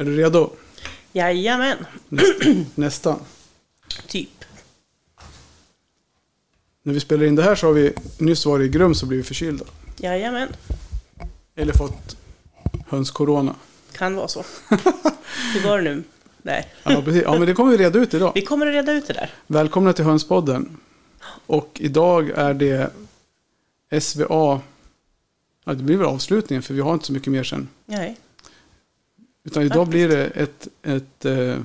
Är du redo? Jajamän, Nästan. typ. När vi spelar in det här så har vi nyss varit i Grums och blivit förkylda. Jajamän, Eller fått hönscorona. kan vara så. Hur var det nu? Nej, Ja, precis. ja, men det kommer vi reda ut idag. vi kommer att reda ut det där. Välkomna till Hönspodden. Och idag är det SVA. Ja, det blir väl avslutningen för vi har inte så mycket mer sen. Nej, Utan idag Faktiskt. blir det ett, ett eh,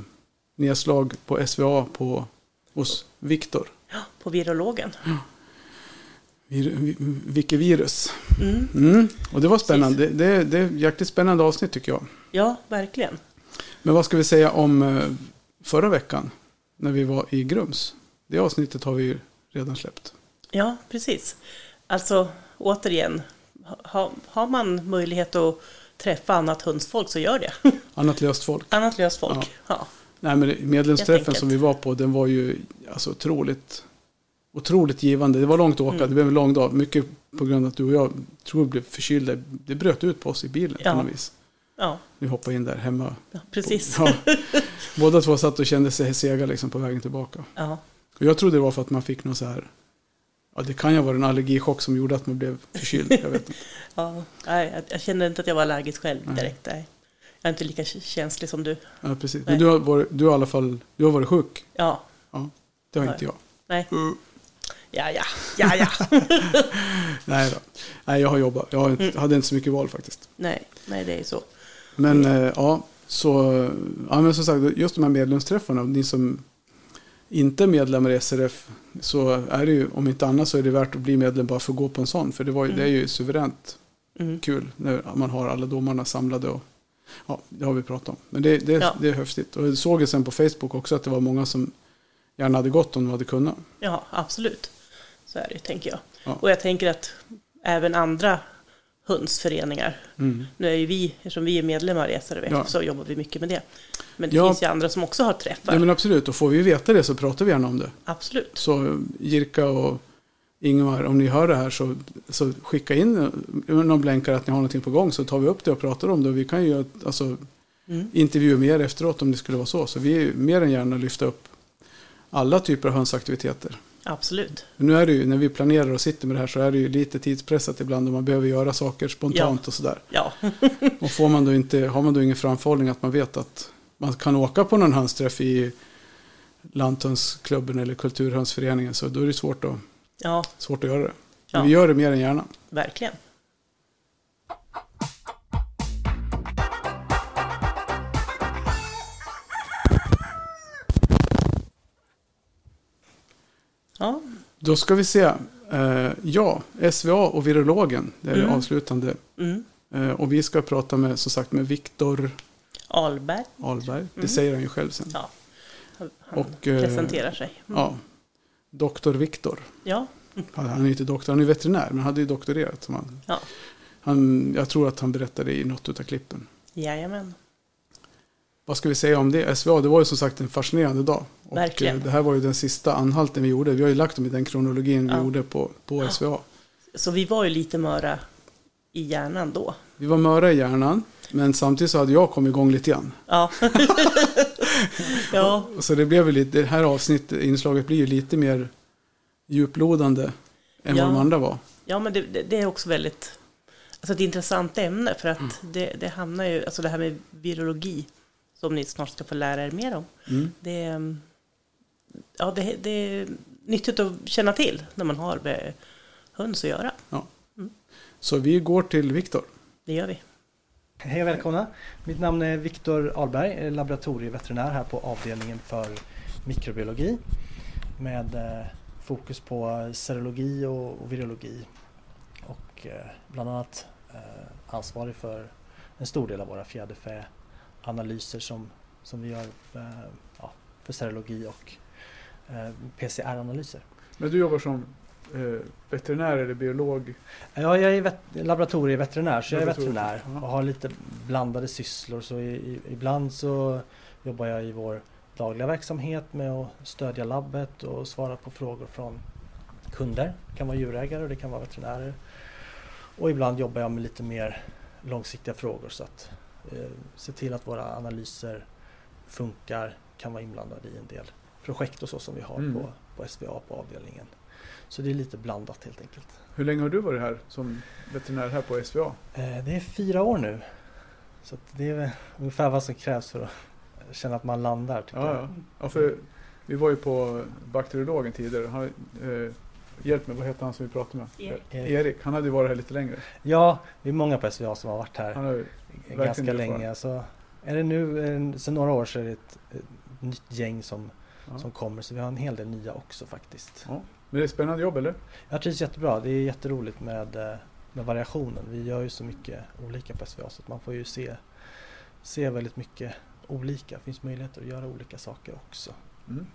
nedslag på SVA på, hos Viktor. ja, på virologen. Vir, vi- vilket virus. Mm. Mm. Och det var spännande. Det, det, det är ett jäkligt spännande avsnitt tycker jag. Ja, verkligen. Men vad ska vi säga om eh, förra veckan? När vi var i Grums. Det avsnittet har vi ju redan släppt. Ja, precis. Alltså, återigen, ha, har man möjlighet att träffa annat hundsfolk så gör det. Annat löst folk. Annat löst folk. Ja. Ja. Nej, men medlemsträffen som vi var på, den var ju alltså, otroligt, otroligt givande. Det var långt att åka, Mm. det blev en lång dag. Mycket på grund av att du och jag tror blev förkylda. Det bröt ut på oss i bilen Ja. på något vis. ja, Vi hoppade in där hemma. ja, precis. Ja. Båda två satt och kände sig sega liksom, på vägen tillbaka. Ja, Och jag trodde det var för att man fick någon så här... Ja, det kan ju vara en allergichock som gjorde att man blev förkyld. Jag vet inte. ja. Nej, jag, kände inte att jag var allergisk själv direkt. Nej. Jag är inte lika känslig som du. Ja, precis. Nej. Men du har, varit, du har i alla fall du har varit sjuk. Ja, Det har Nej. inte jag. nej. Ja, ja, ja, ja. Nej då. Nej, jag har jobbat. Jag inte, Mm. hade inte så mycket val faktiskt. nej, nej, det är så. Men eh, ja, så... Ja, men som sagt, just de här medlemsträffarna. Ni som inte är medlemmar i SRF. Så är det ju, om inte annat så är det värt att bli medlem bara för att gå på en sån. För det, var, ju- Mm. det är ju suveränt Mm. kul när man har alla domarna samlade. Och, ja, det har vi pratat om. Men det, det, Ja. det är häftigt. Och jag såg ju sen på Facebook också att det var många som gärna hade gått om de hade kunnat. Ja, absolut. Så är det, tänker jag. Ja. Och jag tänker att även andra hundsföreningar, Mm. nu är ju vi, eftersom vi är medlemmar i SRF, Ja. så jobbar vi mycket med det. Men det Ja. finns ju andra som också har träffar. Ja, men absolut. Och får vi veta det så pratar vi gärna om det. Absolut. Så Jirka och Ingmar, om ni hör det här så, så skicka in eh, någon blänkare att ni har någonting på gång så tar vi upp det och pratar om det. Och vi kan ju alltså, Mm. intervjua mer efteråt om det skulle vara så. Så vi är mer än gärna lyfta upp alla typer av hönsaktiviteter. Absolut. Nu är det ju, när vi planerar och sitter med det här så är det ju lite tidspressat ibland och man behöver göra saker spontant och sådär. Ja, Och får man då inte, har man då ingen framförhållning att man vet att man kan åka på någon hönsträff i Lanthönsklubben eller Kulturhönsföreningen så då är det svårt att, ja svårt att göra det. Men Ja. vi gör det mer än gärna. verkligen. Då ska vi se. Eh, ja, SVA och virologen. Det är det Mm. avslutande. mm. Eh, och vi ska prata med, som sagt, med Viktor Alberg. Ahlberg. Det Mm. säger han ju själv sen. Ja, han Och, eh, presenterar sig. Mm. Ja. Doktor Viktor. Ja, Han är inte doktor, han är veterinär, men han hade ju doktorerat. Som han, Ja. han, jag tror att han berättade i något av klippen. jajamän. Vad ska vi säga om det? SVA, det var ju som sagt en fascinerande dag. Och Verkligen. eh, det här var ju den sista anhalten vi gjorde. Vi har ju lagt dem i den kronologin vi Ja. gjorde på, på SVA. Så vi var ju lite möra i hjärnan då. Vi var möra i hjärnan, men samtidigt så hade jag kommit igång lite grann. Ja. ja, Så det blev ju lite, det här avsnittet, inslaget blir ju lite mer djuplodande än Ja. vad de andra var. ja, men det, det, är också väldigt alltså ett intressant ämne för att Mm. det, det hamnar ju, alltså det här med virologi som ni snart ska få lära er mer om. Mm. Det, är, ja, det, det är nyttigt att känna till när man har med höns att göra. Så vi går till Viktor. Det gör vi. Hej och välkomna! Mitt namn är Viktor Ahlberg, laboratorieveterinär här på avdelningen för mikrobiologi med eh, fokus på serologi och, virologi och eh, bland annat eh, ansvarig för en stor del av våra fjäderfäanalyser som, som vi gör ja, för serologi och PCR-analyser. Men du jobbar som eh, veterinär eller biolog? Ja, jag är vet- laboratorieveterinär så jag är veterinär och har lite blandade sysslor. Så i, i, ibland så jobbar jag i vår dagliga verksamhet med att stödja labbet och svara på frågor från kunder. Det kan vara djurägare och det kan vara veterinärer. Och ibland jobbar jag med lite mer långsiktiga frågor så att eh, se till att våra analyser funkar, kan vara inblandade i en del projekt och så som vi har Mm. på, på SVA på avdelningen. Så det är lite blandat helt enkelt. Hur länge har du varit här som veterinär här på SVA? Eh, Det är fyra år nu. Så det är ungefär vad som krävs för att känna att man landar. Tycker Ja, jag. ja. ja för vi var ju på bakteriologen tidigare. Han, eh, hjälp mig, vad heter han som vi pratade med? Erik. Eh, Erik. Han hade ju varit här lite längre. ja, vi är många på SVA som har varit här Han har ganska länge. Så är det nu, eh, sen några år så är det ett, ett nytt gäng som, ja. som kommer. Så vi har en hel del nya också faktiskt. Men det är ett spännande jobb eller? Jag trivs jättebra. Det är jätteroligt med, eh, med variationen. Vi gör ju så mycket olika på SVA så att man får ju se, se väldigt mycket olika. Det finns möjligheter att göra olika saker också. Mm.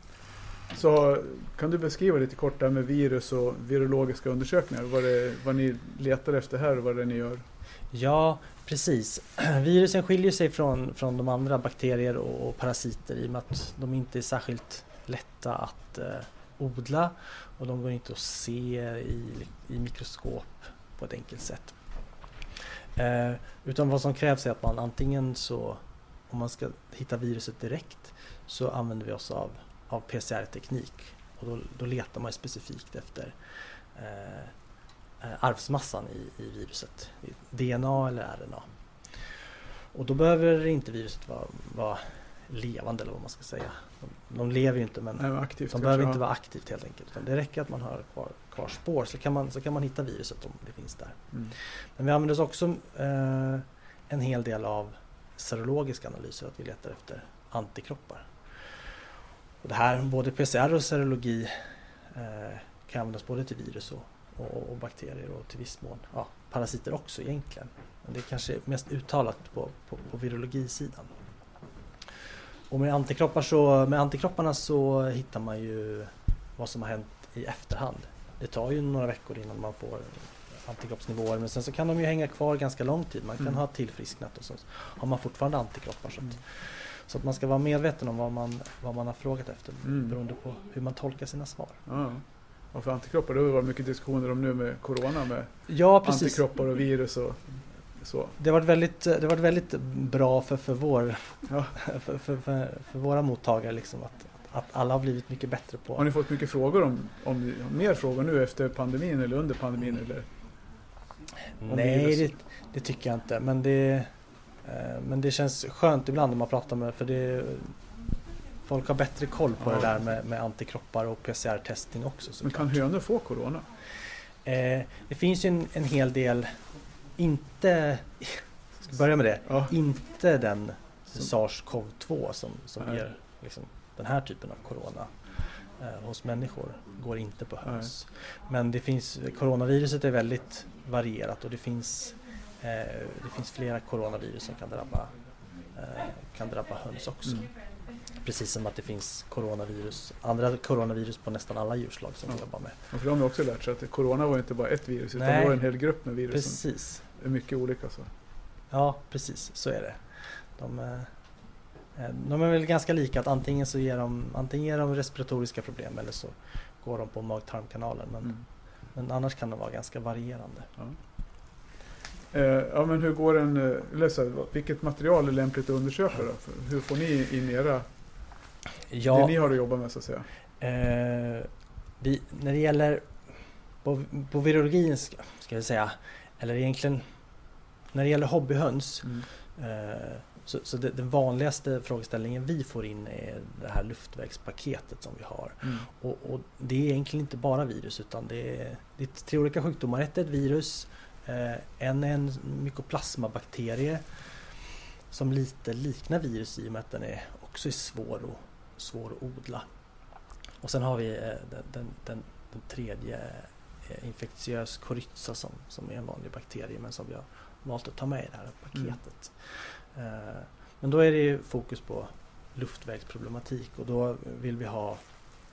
Så kan du beskriva lite kort det här med virus och virologiska undersökningar? Vad, det, vad ni letar efter här och vad det är ni gör? Ja, precis. Virusen skiljer sig från, från de andra bakterier och, och parasiter i och med att de inte är särskilt lätta att eh, odla och de går inte att se i, i mikroskop på ett enkelt sätt. Eh, utan vad som krävs är att man antingen så, om man ska hitta viruset direkt, så använder vi oss av, av PCR-teknik. Och då, då letar man specifikt efter eh, arvsmassan i, i viruset, DNA eller RNA. Och då behöver inte viruset vara, vara levande eller vad man ska säga. De, de lever ju inte men Nej, aktivt de behöver inte vara aktivt helt enkelt. Utan det räcker att man har kvar, kvar spår så kan, man, så kan man hitta viruset om det finns där. Mm. Men vi använder oss också eh, en hel del av serologiska analyser, att vi letar efter antikroppar. Och det här, både PCR och serologi eh, kan användas både till virus och, och, och bakterier och till viss mån ja, parasiter också egentligen. Men det är kanske mest uttalat på, på, på virologisidan. Och med, antikroppar så, med antikropparna så hittar man ju vad som har hänt i efterhand. Det tar ju några veckor innan man får antikroppsnivåer men sen så kan de ju hänga kvar ganska lång tid. Man kan Mm. ha tillfrisknat och så har man fortfarande antikroppar. Så Mm. att, så att man ska vara medveten om vad man, vad man har frågat efter Mm. beroende på hur man tolkar sina svar. Ja. Och för antikroppar, det har varit mycket diskussioner om nu med Corona med Ja antikroppar och virus och så. Det har varit väldigt, det har varit väldigt bra för, för, vår, Ja. för, för, för, för våra mottagare liksom att, att alla har blivit mycket bättre på Har ni fått mycket frågor om, om mer frågor nu efter pandemin eller under pandemin? Eller? Nej, det, det tycker jag inte. Men det, eh, men det känns skönt ibland när man pratar med för det Folk har bättre koll på Ja. det där med, med antikroppar och PCR-testning också. Men såklart. kan hönor få Corona? Eh, det finns ju en, en hel del, inte, ska börja med det, Ja. inte den Som- SARS-CoV-2 som, som Nej. ger liksom, den här typen av corona eh, hos människor går inte på höns. Men det finns, coronaviruset är väldigt varierat och det finns, eh, det finns flera coronavirus som kan drabba, eh, kan drabba höns också. Mm. Precis som att det finns coronavirus, andra coronavirus på nästan alla djurslag som vi Ja. jobbar med. Och för de har också lärt sig att Corona var inte bara ett virus utan Nej. det var en hel grupp med virus. som Precis. är mycket olika. Så. Ja, precis så är det. De, eh, eh, de är väl ganska lika att antingen så ger de, antingen ger de respiratoriska problem eller så går de på mag-tarmkanalen. Men, Mm. men annars kan de vara ganska varierande. Eh, ja, men hur går en, eller så, här, vilket material är lämpligt att undersöka då? Hur får ni in era, det ni har att jobba med så att säga? Eh, vi, när det gäller på, på virologin ska, ska jag säga, eller egentligen när det gäller hobbyhöns Mm. eh, så, så det, den vanligaste frågeställningen vi får in är det här luftvägspaketet som vi har. Mm. Och, och det är egentligen inte bara virus utan det är, det är tre olika sjukdomar. Ett är ett virus, eh, en är en mykoplasmabakterie som lite liknar virus i och med att den är också är svår, och, svår att odla. Och sen har vi eh, den, den, den, den tredje eh, infektiös korytsa som, som är en vanlig bakterie men som vi har valt att ta med i det här paketet. Eh, men då är det ju fokus på luftvägsproblematik och då vill vi ha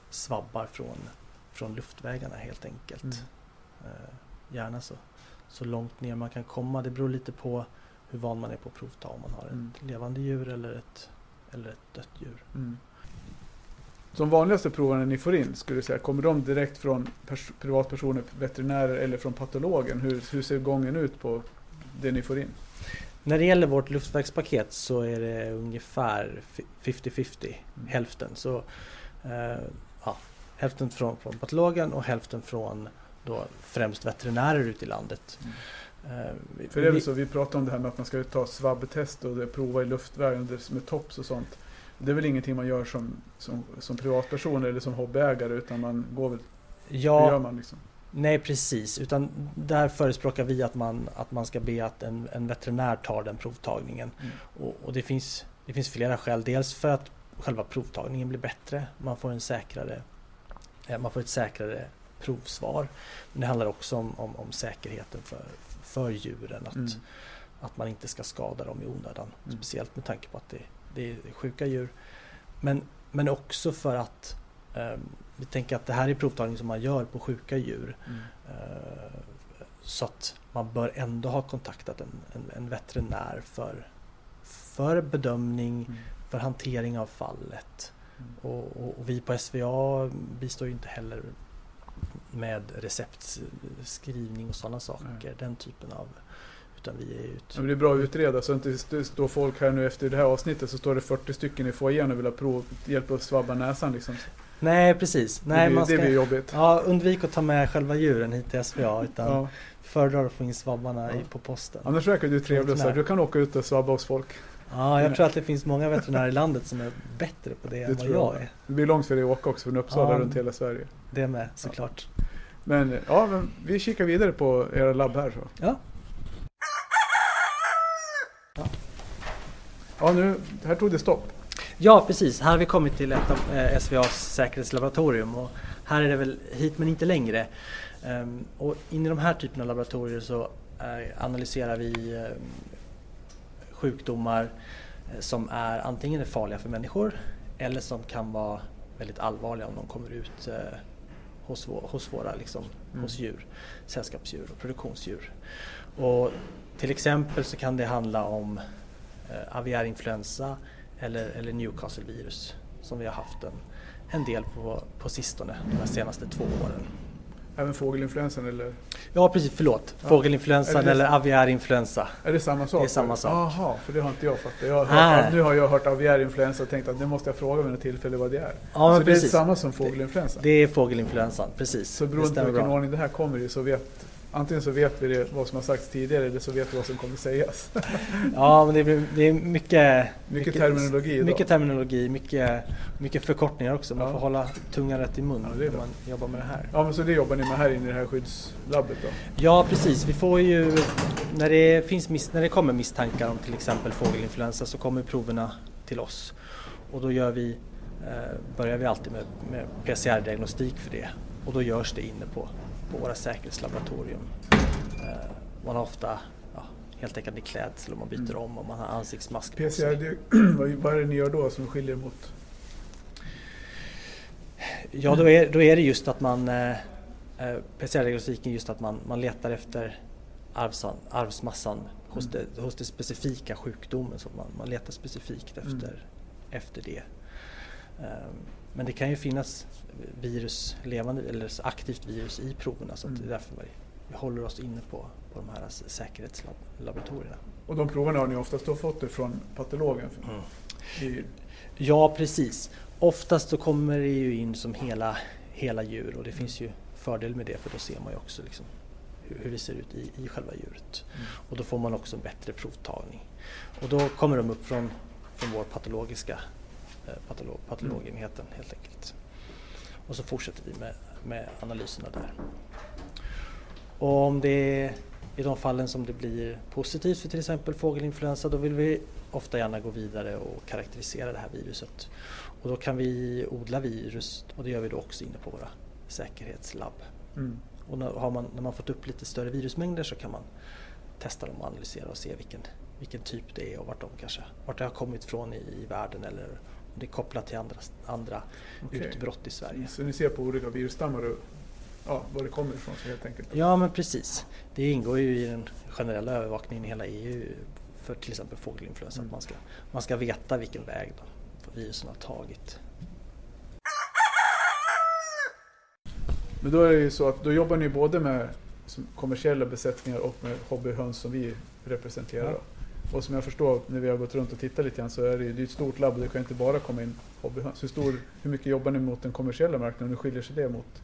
svabbar från, från luftvägarna helt enkelt. Mm. Gärna så, så långt ner man kan komma. Det beror lite på hur van man är på att provta om man har Mm. ett levande djur eller ett, eller ett dött djur. Mm. De vanligaste proverna ni får in, skulle du säga, kommer de direkt från pers- privatpersoner, veterinärer eller från patologen? Hur, hur ser gången ut på det ni får in? När det gäller vårt luftverkspaket så är det ungefär 50-50, Mm. hälften. Så, eh, ja, hälften från, från patologen och hälften från då främst veterinärer ute i landet. Eh, vi- För det är väl så, vi pratade om det här med att man ska ta svabbtest och prova i luftvägen med tops och sånt. Det är väl ingenting man gör som, som, som privatperson eller som hobbyägare utan man går väl, det gör Ja, man liksom. nej precis. Utan där förespråkar vi att man, att man ska be att en, en veterinär tar den provtagningen. Mm. Och, och det, finns, det finns flera skäl. Dels för att själva provtagningen blir bättre. Man får, en säkrare, eh, man får ett säkrare provsvar. Men det handlar också om, om, om säkerheten för, för djuren. Att, Mm. att man inte ska skada dem i onödan. Mm. Speciellt med tanke på att det, det är sjuka djur. Men, men också för att eh, vi tänker att det här är provtagning som man gör på sjuka djur. Mm. Eh, Så att man bör ändå ha kontaktat en, en, en veterinär för, för bedömning, Mm. för hantering av fallet. Mm. Och, och, och vi på SVA bistår ju inte heller med receptskrivning och sådana saker. Den typen av... Utan vi är ut... Ja, men det är bra att utreda så att inte står folk här nu efter det här avsnittet så står det 40 stycken i foajén och vill ha prov, hjälp att svabba näsan liksom. Nej precis. Nej, det, blir, man ska... det blir jobbigt. Ja, undvik att ta med själva djuren hit till SVA utan Ja. föredrar att få in svabbarna Ja. på posten. Annars verkar du trevlig så här. Du kan åka ut och svabba hos folk. Ja, jag Ja. tror att det finns många veterinärer i landet som är bättre på det, Det än vad jag jag. är. Det blir långt för dig att åka också från Uppsala Ja. runt hela Sverige. Det med såklart. Men ja, men vi kikar vidare på era labb här så. Ja. Ja, nu, här tog det stopp. Ja, precis. Här har vi kommit till ett av eh, SVAs säkerhetslaboratorium och här är det väl hit men inte längre. Ehm, och in i de här typerna av laboratorier så eh, analyserar vi eh, sjukdomar som är antingen är farliga för människor eller som kan vara väldigt allvarliga om de kommer ut hos, hos våra liksom, Mm. hos djur, sällskapsdjur och produktionsdjur. Och till exempel så kan det handla om eh, aviärinfluensa eller, eller Newcastle-virus som vi har haft en, en del på, på sistone, de senaste två åren. Även fågelinfluensan eller? Ja precis, förlåt. Ja. Fågelinfluensan det- eller aviärinfluensa. Är det samma sak? Det är samma sak. Jaha, för det har inte jag fattat. Jag har hört, nu har jag hört aviärinfluensa och tänkt att nu måste jag fråga vid något tillfälle vad det är. Ja, så det är precis. samma som fågelinfluensa? Det är fågelinfluensan, precis. Så Det beroende på vilken bra. ordning det här kommer i så vet Antingen så vet vi det, vad som har sagts tidigare eller så vet vi vad som kommer sägas. Ja, men det är, det är mycket, Mycket terminologi idag. Mycket terminologi, mycket, mycket förkortningar också. Man Ja. får hålla tungan rätt i mun Ja, när man jobbar med det här. Ja men så det jobbar ni med här inne i det här skyddslabbet då? Ja, precis. Vi får ju, när det, finns mis, när det kommer misstankar om till exempel fågelinfluensa så kommer proverna till oss. Och då gör vi, eh, börjar vi alltid med, med PCR-diagnostik för det. Och då görs det inne på, på våra säkerhetslaboratorium. Eh, man har ofta ja, helt enkelt i klädsel och man byter Mm. om och man har ansiktsmask på sig. PCR, det, vad- är det ni gör då som skiljer mot? Ja, då är, då är det just att man eh, eh, PCR-diagnostiken just att man, man letar efter arvsan, arvsmassan hos, Mm. det, hos det specifika sjukdomen. Så man, man letar specifikt efter, Mm. efter det. Ehm, Men det kan ju finnas virus, levande eller aktivt virus i proverna så att det är Mm. därför vi, håller oss inne på, på de här säkerhetslaboratorierna. Och de proverna har ni oftast då fått det från patologen? I, Ja, precis. Oftast så kommer det ju in som hela, hela djur och det finns ju fördel med det för då ser man ju också liksom hur, det ser ut i, i själva djuret. Mm. Och då får man också en bättre provtagning. Och då kommer de upp från, från vår patologiska patolog, patologenheten helt enkelt. Och så fortsätter vi med, med analyserna där. Och om det är i de fallen som det blir positivt för till exempel fågelinfluensa då vill vi ofta gärna gå vidare och karaktärisera det här viruset. Och då kan vi odla virus och det gör vi då också inne på våra säkerhetslabb. mm. Och när, man, när man fått upp lite större virusmängder så kan man testa dem och analysera och se vilken, vilken typ det är och vart, de kanske, vart det har kommit från i, i världen eller det är kopplat till andra, andra Okej. utbrott i Sverige. Så ni ser på olika virusstammar och ja, var det kommer ifrån så helt enkelt? Ja men precis. Det ingår ju i den generella övervakningen i hela EU för till exempel fågelinfluensa Mm. att man ska, man ska veta vilken väg de virusen har tagit. Men då är det ju så att då jobbar ni både med kommersiella besättningar och med hobbyhöns som vi representerar. Ja. Och som jag förstår när vi har gått runt och tittat lite grann så är det, ju ett stort labb och det kan inte bara komma in hobbyhöns. Alltså, hur, stor, hur mycket jobbar ni mot den kommersiella marknaden? Hur skiljer sig det mot?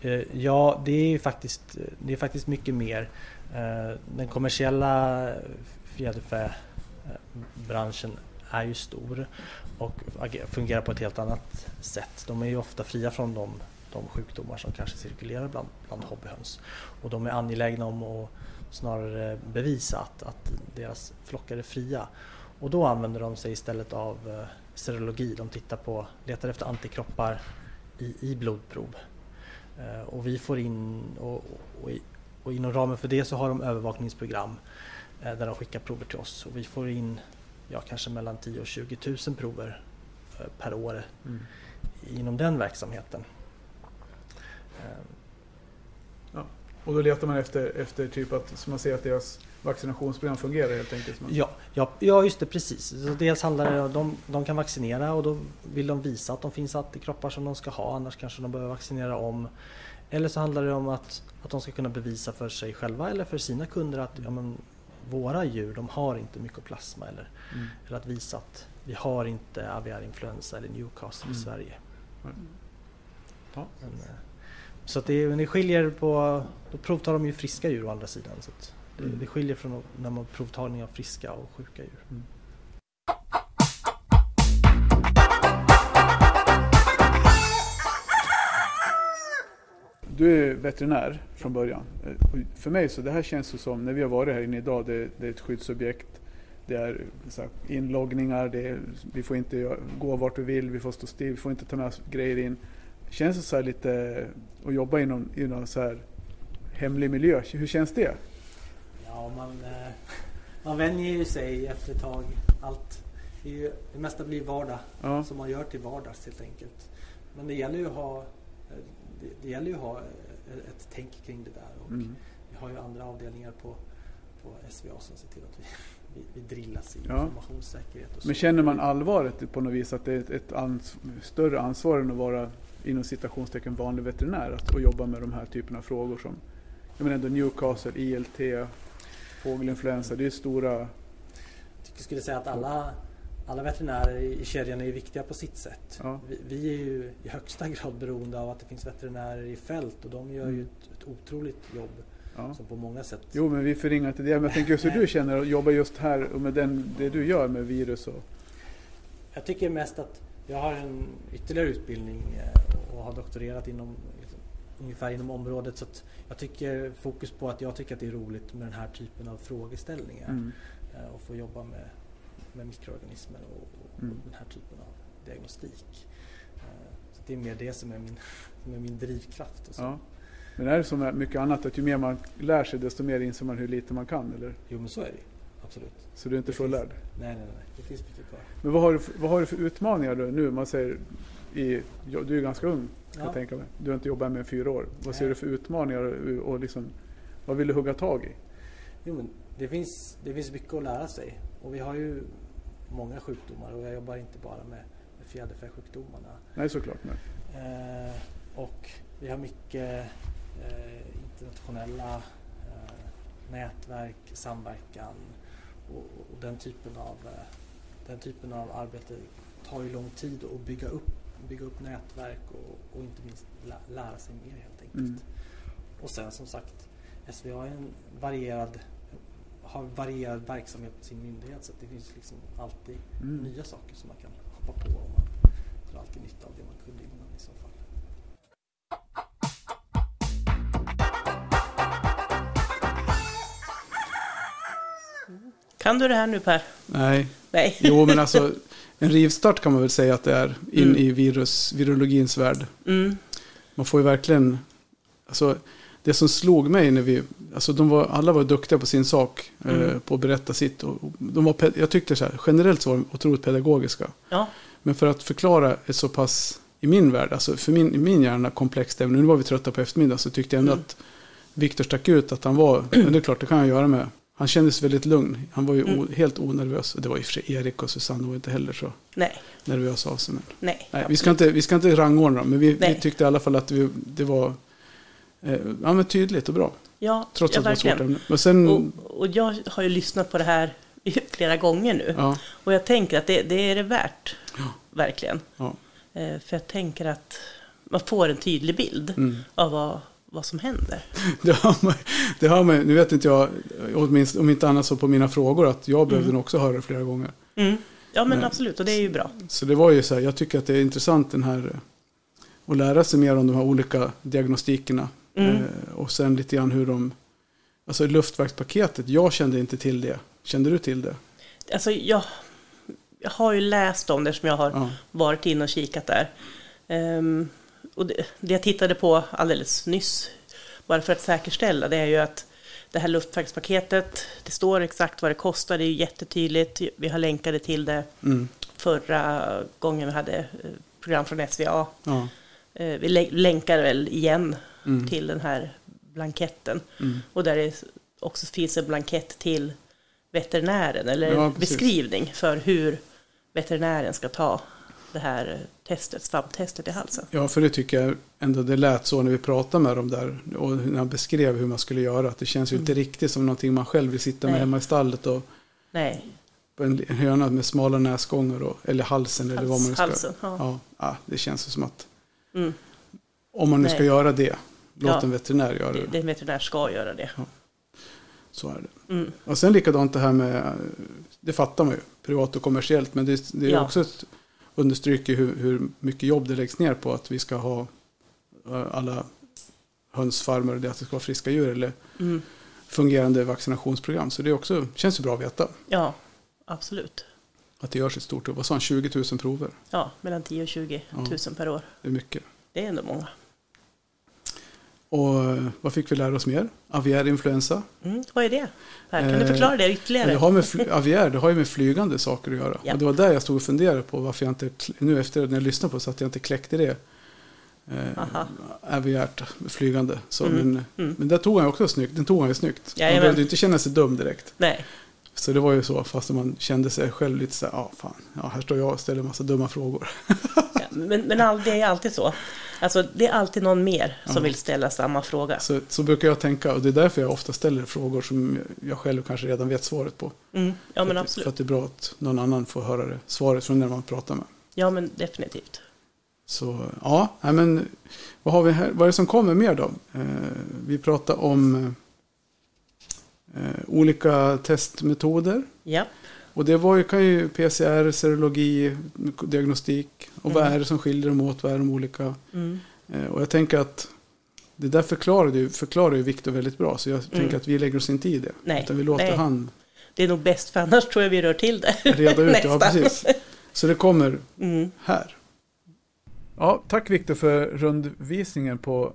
Eh, ja, det är faktiskt, det är faktiskt mycket mer. Eh, den kommersiella fjäderfäbranschen är ju stor och fungerar på ett helt annat sätt. De är ju ofta fria från de, de sjukdomar som kanske cirkulerar bland, bland hobbyhöns. Och de är angelägna om att snarare bevisa att, att deras flockar är fria. Och då använder de sig istället av eh, serologi. De tittar på, letar efter antikroppar i, i blodprov. Eh, och vi får in, och, och, och, inom ramen för det så har de övervakningsprogram eh, där de skickar prover till oss. Och vi får in ja, kanske mellan 10 och 20 000 prover per år mm. inom den verksamheten. Och då letar man efter, efter typ att så man ser att deras vaccinationsprogram fungerar helt enkelt? Ja, ja, ja just det precis. Så dels handlar det om de, de kan vaccinera och då vill de visa att de finns antikroppar som de ska ha annars kanske de behöver vaccinera om. Eller så handlar det om att, att de ska kunna bevisa för sig själva eller för sina kunder att ja, men, våra djur de har inte mykoplasma eller, mm. eller att visa att vi har inte aviar influensa eller Newcastle mm. i Sverige. Mm. Ja. Men, eh, så att det, det skiljer på, då provtar de ju friska djur å andra sidan. Så det, mm. det, skiljer från när man provtagning av friska och sjuka djur. Mm. Du är veterinär från början. För mig så det här känns det som, när vi har varit här inne idag, det, det är ett skyddsobjekt. Det är inloggningar, det är, vi får inte gå vart vi vill, vi får stå still, vi får inte ta med grejer in. Känns det så här lite att jobba i någon, i någon så här hemlig miljö? Hur känns det? Ja, man, eh, man vänjer ju sig efter ett tag. Allt, det, ju, det mesta blir vardag ja. som man gör till vardags helt enkelt. Men det gäller ju att ha, det, det gäller ju att ha ett tänk kring det där. Och mm. Vi har ju andra avdelningar på, på SVA som ser till att vi, vi, vi drillas i ja. informationssäkerhet. Men känner man allvaret på något vis att det är ett, ett ans större ansvar än att vara inom citationstecken vanlig veterinär att, att jobba med de här typerna av frågor som jag menar ändå Newcastle, ILT, fågelinfluensa, det är stora... Jag skulle säga att alla, alla veterinärer i kedjan är viktiga på sitt sätt. Ja. Vi, vi, är ju i högsta grad beroende av att det finns veterinärer i fält och de gör mm. ju ett, ett otroligt jobb. Ja. Som på många sätt. Jo, men vi förringar inte det. Men jag tänker just hur du känner att jobba just här och med den, det du gör med virus. Och... Jag tycker mest att jag har en ytterligare utbildning eh, och har doktorerat inom ungefär inom området. Så jag tycker fokus på att jag tycker att det är roligt med den här typen av frågeställningar. Mm. Eh, och få jobba med, med mikroorganismer och, och mm. den här typen av diagnostik. Eh, så det är mer det som är min, som är min drivkraft. Och så. Ja. Men är det som med mycket annat att ju mer man lär sig desto mer inser man hur lite man kan? Eller? Jo men så är det absolut. Så du är inte fullärd? Nej, nej, nej. Det finns mycket kvar. Men vad har du, vad har du för utmaningar då nu? Man säger, i, du är ganska ung kan ja. jag tänka mig. Du har inte jobbat med fyra år. Vad nej. ser du för utmaningar och, och liksom, vad vill du hugga tag i? Jo, men det, finns, det finns mycket att lära sig. Och vi har ju många sjukdomar och jag jobbar inte bara med, med fjäderfäsjukdomarna. Nej, såklart. Nej. Eh, och vi har mycket eh, internationella eh, nätverk, samverkan och, och, den, typen av, eh, den typen av arbete tar ju lång tid att bygga upp, bygga upp nätverk och, och inte minst lära sig mer helt enkelt. Mm. Och sen som sagt, SVA är en varierad har varierad verksamhet på sin myndighet så det finns liksom alltid mm. nya saker som man kan hoppa på och man drar alltid nytta av det man kunde innan i så fall. Kan du det här nu Per? Nej. Nej. Jo, men alltså en rivstart kan man väl säga att det är in mm. i virus, virologins värld. Mm. Man får ju verkligen, alltså det som slog mig när vi, alltså de var, alla var duktiga på sin sak, eh, mm. eh, på att berätta sitt. Och de var, jag tyckte så här, generellt så var de otroligt pedagogiska. Ja. Men för att förklara ett så pass, i min värld, alltså för min, i min hjärna komplext ämne, nu var vi trötta på eftermiddag, så tyckte jag ändå mm. att Viktor stack ut att han var, men det är klart det kan jag göra med han kändes väldigt lugn. Han var ju mm. o, helt onervös. Det var ju för Erik och Susanne var inte heller så Nej. nervösa av sig. Men. Nej, Nej vi, ska inte, vi ska inte rangordna dem, men vi, vi, tyckte i alla fall att vi, det var eh, ja, men tydligt och bra. Ja, Trots ja, att det var svårt ämne. Men sen, och, och jag har ju lyssnat på det här flera gånger nu. Ja, Och jag tänker att det, det är det värt, verkligen. ja. Eh, För jag tänker att man får en tydlig bild Mm. av vad, vad som händer. Det har man, det har man, nu vet inte jag, åtminstone, om inte annat så på mina frågor, att jag behövde nog också höra det flera gånger. Mm. Ja men Nej. absolut, och det är ju bra. Så det var ju så här, jag tycker att det är intressant den här, att lära sig mer om de här olika diagnostikerna. Mm. Eh, och sen lite grann hur de, alltså luftverkspaketet, jag kände inte till det. Kände du till det? Alltså jag, jag har ju läst om det som jag har Ja. varit inne och kikat där. Ehm, och det, det jag tittade på alldeles nyss, bara för att säkerställa, det är ju att det här luftverkspaketet, det står exakt vad det kostar, det är ju jättetydligt. Vi har länkade till det Mm. förra gången vi hade eh, program från SVA. Ja. Eh, Vi lä- länkar väl igen Mm. till den här blanketten. Mm. Och där det också finns en blankett till veterinären, eller Ja, beskrivning för hur veterinären ska ta det här testet, svabbtestet i halsen. Ja, för det tycker jag ändå det lät så när vi pratade med dem där. Och när han beskrev hur man skulle göra. Att det känns ju inte riktigt som någonting man själv vill sitta med Nej. hemma i stallet. Och Nej, på en, höna med smala näsgångar. Och, eller halsen eller vad man nu ska. halsen. Ja. Ja, ja, det känns som att Mm. om man nu ska Nej. göra det. Låt Ja. en veterinär göra Det, det. en veterinär ska göra det. Så är det. Mm. Och sen likadant det här med, det fattar man ju, privat och kommersiellt. Men det, det är Ja. också ett understryker hur, hur mycket jobb det läggs ner på att vi ska ha eh, alla hönsfarmer, det att det ska vara friska djur eller Mm. fungerande vaccinationsprogram. Så det är också, känns ju bra att veta Ja, absolut. att det görs ett stort jobb. Vad sa han, 20 000 prover? Ja, mellan 10 och 20 Ja. 000 per år. Det är mycket. Det är ändå många. Och vad fick vi lära oss mer? Aviär influensa. Mm. Vad är det? Kan du Eh, förklara det ytterligare? det har med aviär, det har ju med flygande saker att göra. Ja. Och det var där jag stod och funderade på varför jag inte, nu efter när jag lyssnade på så att jag inte kläckte det. Eh, aviärt, flygande. Så, Mm, Men, mm. men där tog han också snyggt, den tog han ju snyggt. Man Jajamän. behövde inte känna sig dum direkt. Nej, Så det var ju så, fast man kände sig själv lite så här, ja fan, ja, här står jag och ställer en massa dumma frågor. ja, men, men det är alltid så. Alltså, det är alltid någon mer som Ja. vill ställa samma fråga. Så, så brukar jag tänka, och det är därför jag ofta ställer frågor som jag själv kanske redan vet svaret på. Mm. Ja, men för, att, för absolut. att det är bra att någon annan får höra det, svaret från den man pratar med. Ja, men definitivt. Så ja, nej, men vad har vi här? Vad är det som kommer mer då? Eh, vi pratar om eh, olika testmetoder. Ja, Och det var ju, kan ju PCR, serologi, diagnostik. Och vad Mm. är det som skiljer dem åt? Vad är de olika? mm. Eh, och jag tänker att det där förklarar ju, förklarar ju Viktor väldigt bra. Så jag tänker att vi lägger oss inte i det. Mm. Nej, Utan vi låter nej. han det är nog bäst, för annars tror jag vi rör till det. reda ut. ja, precis. Så det kommer Mm. här. Ja, tack Viktor för rundvisningen på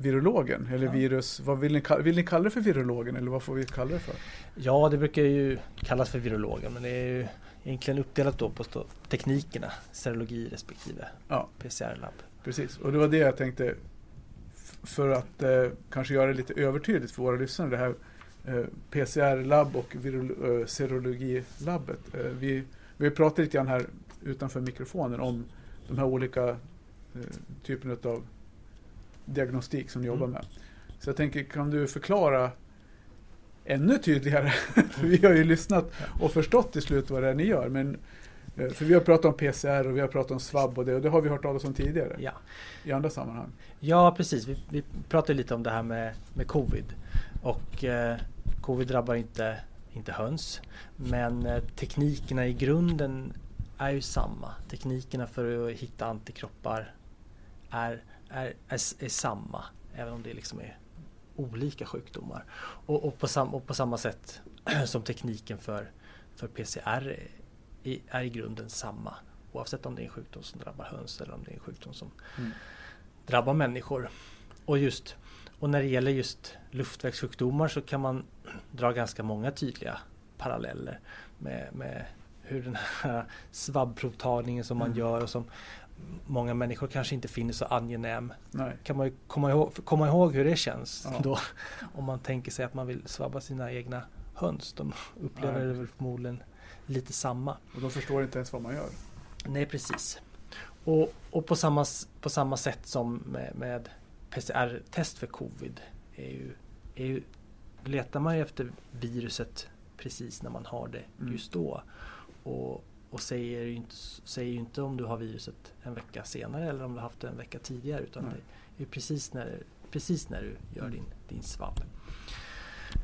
virologen. Eller Ja. virus, vad vill ni, kalla, vill ni kalla det för virologen eller vad får vi kalla det för? Ja, det brukar ju kallas för virologen men det är ju egentligen uppdelat då på teknikerna, serologi respektive Ja. PCR-labb. Precis, och det var det jag tänkte för att eh, kanske göra det lite övertydligt för våra lyssnare. Det här eh, PCR-labb och virolo- eh, serologilabbet. Eh, vi, vi pratat lite grann här utanför mikrofonen om de här olika eh, typerna av diagnostik som ni jobbar Mm. med. Så jag tänker, kan du förklara ännu tydligare? för vi har ju lyssnat och förstått till slut vad det är ni gör. Men, eh, för vi har pratat om PCR och vi har pratat om svabb och det och det har vi hört talas om tidigare Ja. i andra sammanhang. Ja, precis. Vi, vi pratade lite om det här med, med covid. Och eh, covid drabbar inte, inte höns. Men eh, teknikerna i grunden är ju samma. Teknikerna för att hitta antikroppar är, är, är, är samma. Även om det liksom är olika sjukdomar. Och, och, på, sam, och på samma sätt som tekniken för, för PCR är, i- är i grunden samma. Oavsett om det är en sjukdom som drabbar höns eller om det är en sjukdom som Mm. drabbar människor. Och, just, och när det gäller just luftvägssjukdomar så kan man dra ganska många tydliga paralleller med, med hur den här svabbprovtagningen som man Mm. gör och som många människor kanske inte finner så angenäm. Nej. Kan man ju komma ihåg, komma ihåg hur det känns Ja. då om man tänker sig att man vill svabba sina egna höns. De upplever Nej. det väl förmodligen lite samma. Och de förstår inte ens vad man gör. Nej, precis. Och, och på, samma, på samma sätt som med, med PCR-test för covid är ju, är ju, letar man ju efter viruset precis när man har det Mm. just då. Och, och säger ju inte, säger ju inte om du har viruset en vecka senare eller om du har haft det en vecka tidigare utan Nej. det är precis när, precis när du gör Mm. din, din svabb.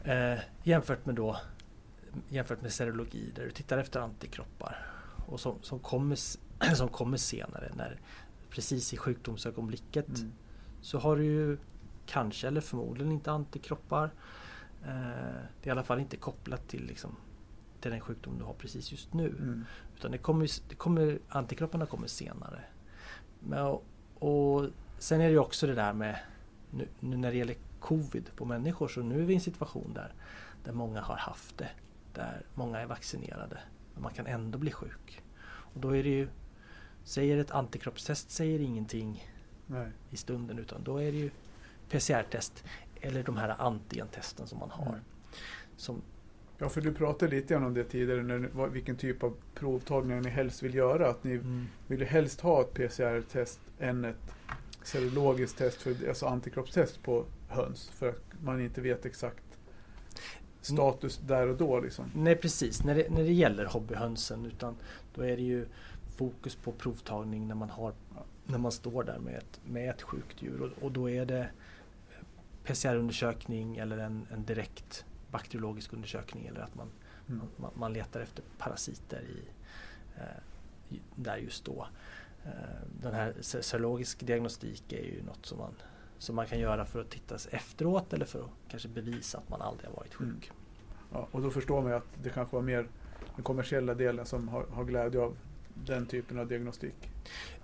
Eh, jämfört med då jämfört med serologi där du tittar efter antikroppar och som, som, kommer, som kommer senare när precis i sjukdomsögonblicket Mm. så har du ju kanske eller förmodligen inte antikroppar. Eh, det är i alla fall inte kopplat till, liksom, till den sjukdom du har precis just nu. Mm. Utan det kommer, det kommer, antikropparna kommer senare. Men, och, och sen är det ju också det där med nu, nu när det gäller covid på människor så nu är vi i en situation där, där många har haft det. Där många är vaccinerade. Men man kan ändå bli sjuk. Och då är det ju, säger ett antikroppstest säger ingenting Nej. i stunden utan då är det ju PCR-test eller de här antigentesten som man har. Mm. Som, Ja, för du pratade lite grann om det tidigare, när, vilken typ av provtagningar ni helst vill göra. Att ni mm, vill helst ha ett PCR-test än ett serologiskt test, för, alltså antikroppstest på höns. För att man inte vet exakt status där och då. Liksom. Nej precis, när det, när det gäller hobbyhönsen utan då är det ju fokus på provtagning när man, har, när man står där med ett, med ett sjukt djur och, och då är det PCR-undersökning eller en, en direkt bakteriologisk undersökning eller att man, Mm. man, man letar efter parasiter i, eh, där just då. Eh, den här se- serologisk diagnostik är ju något som man, som man kan göra för att titta efteråt eller för att kanske bevisa att man aldrig har varit sjuk. Mm. Ja, och då förstår man ju att det kanske var mer den kommersiella delen som har, har glädje av den typen av diagnostik.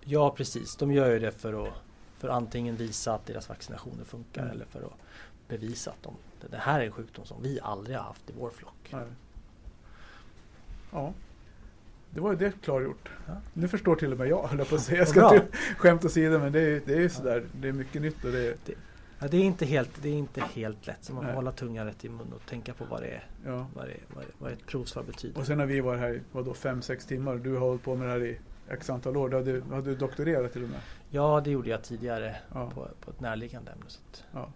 Ja precis, de gör ju det för att för antingen visa att deras vaccinationer funkar Mm. eller för att bevisa att de, det här är en sjukdom som vi aldrig har haft i vår flock. Nej. Ja, det var ju det klargjort. Ja. Nu förstår till och med jag, höll jag på att säga. Jag ska till, skämt åsido, men det är, det är ju sådär. Det är mycket nytt och det är, Ja, det, är inte helt, det är inte helt lätt så man får Nej. hålla tungan rätt i mun och tänka på vad det är, ja. vad, det är, vad, det, vad ett provsvar betyder. Och sen har vi varit här i vadå, fem, sex timmar. Du har hållit på med det här i x antal år. Du hade, hade du doktorerat till och med. Ja, det gjorde jag tidigare Ja. på, på ett närliggande ämne. Så att, Ja.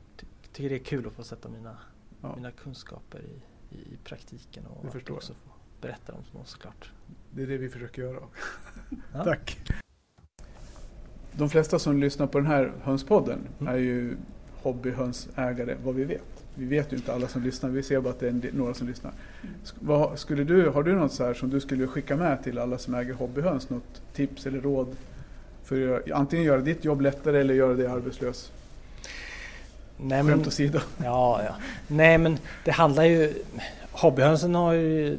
Ty, tycker det är kul att få sätta mina, Ja. mina kunskaper i, i, i praktiken och att också få berätta dem för någon såklart. Det är det vi försöker göra. Ja. Tack. De flesta som lyssnar på den här hönspodden Mm. är ju hobbyhönsägare, vad vi vet. Vi vet ju inte alla som lyssnar, vi ser bara att det är några som lyssnar. Vad, skulle du, har du något så här som du skulle skicka med till alla som äger hobbyhöns? Något tips eller råd? För att antingen göra ditt jobb lättare eller göra dig arbetslös? Nej, men, Skämt åsido. Ja, ja. Nej men det handlar ju... Hobbyhönsen har ju...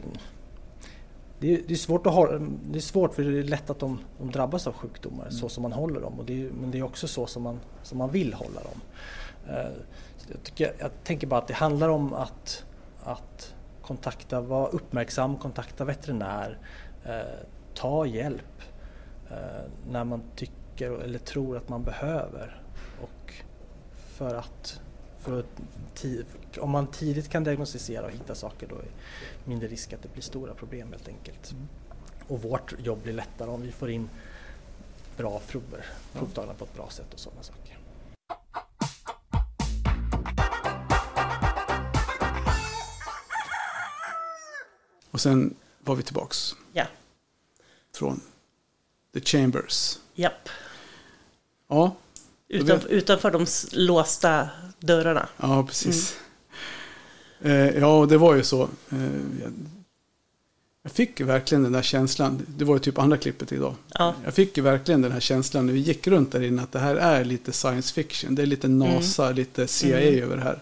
Det är, det är svårt att hålla, Det är svårt för det är lätt att de, de drabbas av sjukdomar Mm. så som man håller dem. Och det är, men det är också så som man, som man vill hålla dem. Eh, jag, tycker, jag tänker bara att det handlar om att, att kontakta, vara uppmärksam, kontakta veterinär, eh, ta hjälp eh, när man tycker eller tror att man behöver. Och för att, för att om man tidigt kan diagnostisera och hitta saker då är det mindre risk att det blir stora problem helt enkelt. Mm. Och vårt jobb blir lättare om vi får in bra prover, provtagna på ett bra sätt och sådana saker. Och sen var vi tillbaks Ja, från The Chambers. japp. Ja, Utan, utanför de låsta dörrarna. Ja, precis. Eh, ja, och det var ju så. Eh, jag, fick verkligen den där känslan. Det var ju typ andra klippet idag. Ja, Jag fick verkligen den här känslan när vi gick runt där inne att det här är lite science fiction. Det är lite NASA, lite CIA Mm. över det här.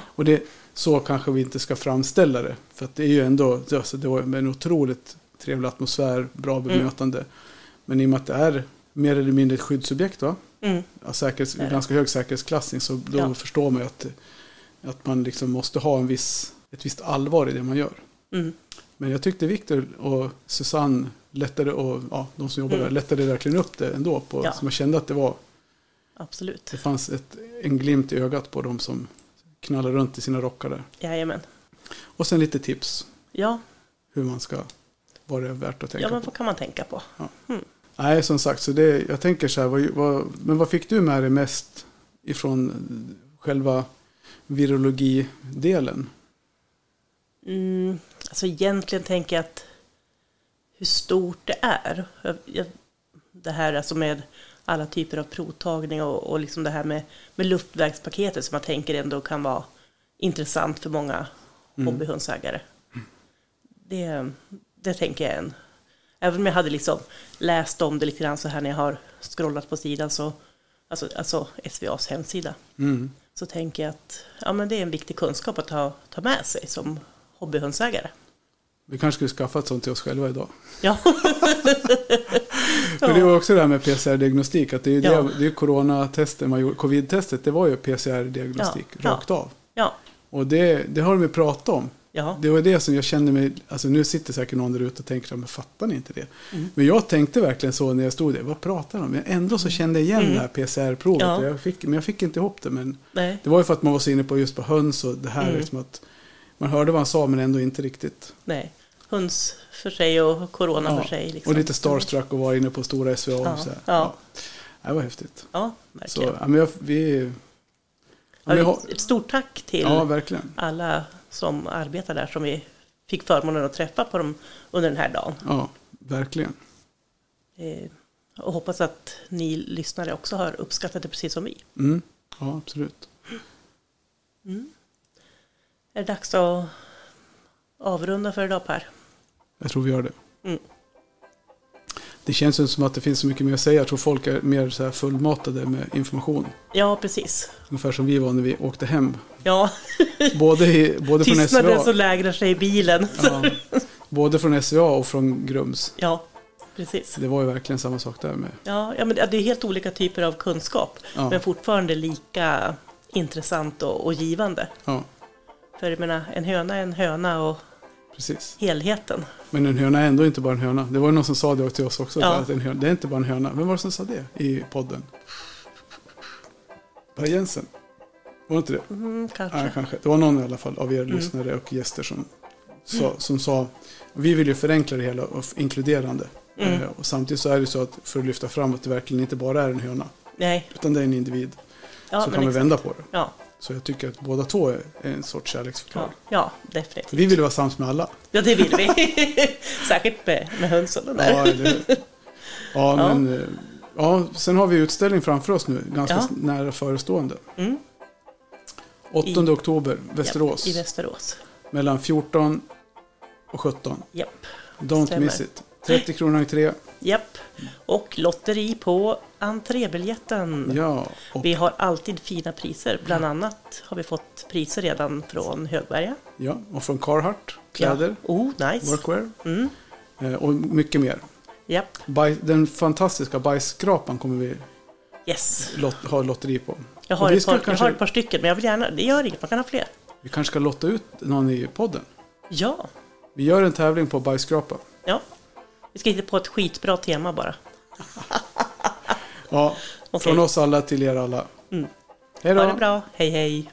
Och det, så kanske vi inte ska framställa det. För det är ju ändå, alltså det var en otroligt trevlig atmosfär, bra Mm. bemötande. Men i och med att det är mer eller mindre ett skyddsobjekt va? Mm, ja, säkerhets, ganska hög säkerhetsklassning så då Ja. förstår man ju att, att man liksom måste ha en viss, ett visst allvar i det man gör. mm, Men jag tyckte Viktor och Susanne lättade och ja, de som jobbar Mm. där lättade verkligen upp det ändå. På, Ja. Så man kände att det var, absolut. det fanns ett, en glimt i ögat på de som knallar runt i sina rockar där. Jajamän. Och sen lite tips Ja, hur man ska, vad det är värt att tänka ja men på. vad kan man tänka på? Nej, som sagt, så det, jag tänker så här, vad, vad, men vad fick du med dig mest ifrån själva virologidelen? Mm, alltså egentligen tänker jag att hur stort det är. Jag, jag, det här alltså med alla typer av provtagning och, och liksom det här med, med luftvägspaketet som jag tänker ändå kan vara intressant för många Mm. hobbyhundsägare. Det, det tänker jag en. Även om jag hade liksom läst om det lite grann så här när jag har scrollat på sidan, så, alltså, alltså SVAs hemsida, Mm. så tänker jag att ja, men det är en viktig kunskap att ta, ta med sig som hobbyhundsägare. Vi kanske skulle skaffa ett sånt till oss själva idag. Ja, Men det var också det här med PCR-diagnostik. Att det är ju Ja. det, det coronatestet man gjorde. Covid-testet, det var ju PCR-diagnostik ja. rakt av. ja, Och det, det har de ju pratat om. Ja, Det var det som jag kände mig, alltså nu sitter säkert någon där ute och tänker, men fattar ni inte det? Mm. Men jag tänkte verkligen så när jag stod där, vad pratar de om? Men ändå så kände jag igen Mm. det här PCR-provet. Ja. Jag fick, men jag fick inte ihop det. Men nej, det var ju för att man var så inne på just på höns och det här Mm. liksom att man hörde vad han sa men ändå inte riktigt. nej. Höns för sig och corona Ja, för sig. Liksom. Och lite starstruck och vara inne på stora SVA. Ja, och så här. ja. Det var häftigt. Ja, Så, verkligen. ja, men jag, vi... Ja, Ja, Ett stort tack till ja, alla som arbetar där som vi fick förmånen att träffa på dem under den här dagen. Ja, verkligen. Eh, och hoppas att ni lyssnare också har uppskattat det precis som vi. Mm. Ja, absolut. Är det dags att avrunda för idag Per? Jag tror vi gör det. Mm. Det känns ju som att det finns så mycket mer att säga. Jag tror folk är mer så här fullmatade med information. Ja, precis. Ungefär som vi var när vi åkte hem. Ja, Både, i, både, från, tystnaden SVA, som lägrar sig i bilen. ja, både från SVA och från Grums. Ja, precis. Det var ju verkligen samma sak där med. Ja, ja men det är helt olika typer av kunskap, Ja, men fortfarande lika intressant och, och givande. ja För jag menar, en höna är en höna och precis. helheten. Men en höna är ändå inte bara en höna. Det var någon som sa det till oss också. Ja. Att en höna, det är inte bara en höna. Vem var det som sa det i podden? Per Jensen? Var det inte det? Mm, kanske. Nej, kanske. Det var någon i alla fall av er Mm. lyssnare och gäster som sa, som sa vi vill ju förenkla det hela och inkluderande. Mm. Eh, och samtidigt så är det så att för att lyfta fram att det verkligen inte bara är en höna. Nej, Utan det är en individ. ja, så kan exakt. vända på det. Ja, Så jag tycker att båda två är en sorts ja, kärleksförklaring. ja, definitivt. Vi vill vara sams med alla. Ja, det vill vi. Säkert med, med hönsen och där. Ja, hur? ja, Ja. men eh, ja, sen har vi utställning framför oss nu, ganska Ja. nära förestående. Mm. 8 I- oktober, Västerås. Ja, I Västerås. mellan 14 och 17. Japp. Don't Stämmer. miss it. 30 kronor entré. Japp. Och lotteri på entrébiljetten. Ja, och, Vi har alltid fina priser. Bland annat har vi fått priser redan från Högberga. ja, och från Carhartt, kläder, Ja. Oh, nice. workwear Mm. eh, och mycket mer. Japp. Den fantastiska bajsskrapan kommer vi Yes. lot, ha lotteri på. Jag har, ett par, jag kanske- har ett par stycken, men jag vill gärna... Det gör inget, man kan ha fler. Vi kanske ska lotta ut någon i podden. Ja. Vi gör en tävling på bajsskrapa. Ja. Vi ska hitta på ett skitbra tema bara. Ja, Okej. från oss alla till er alla. Mm. Hej Ha då! det bra. Hej, hej.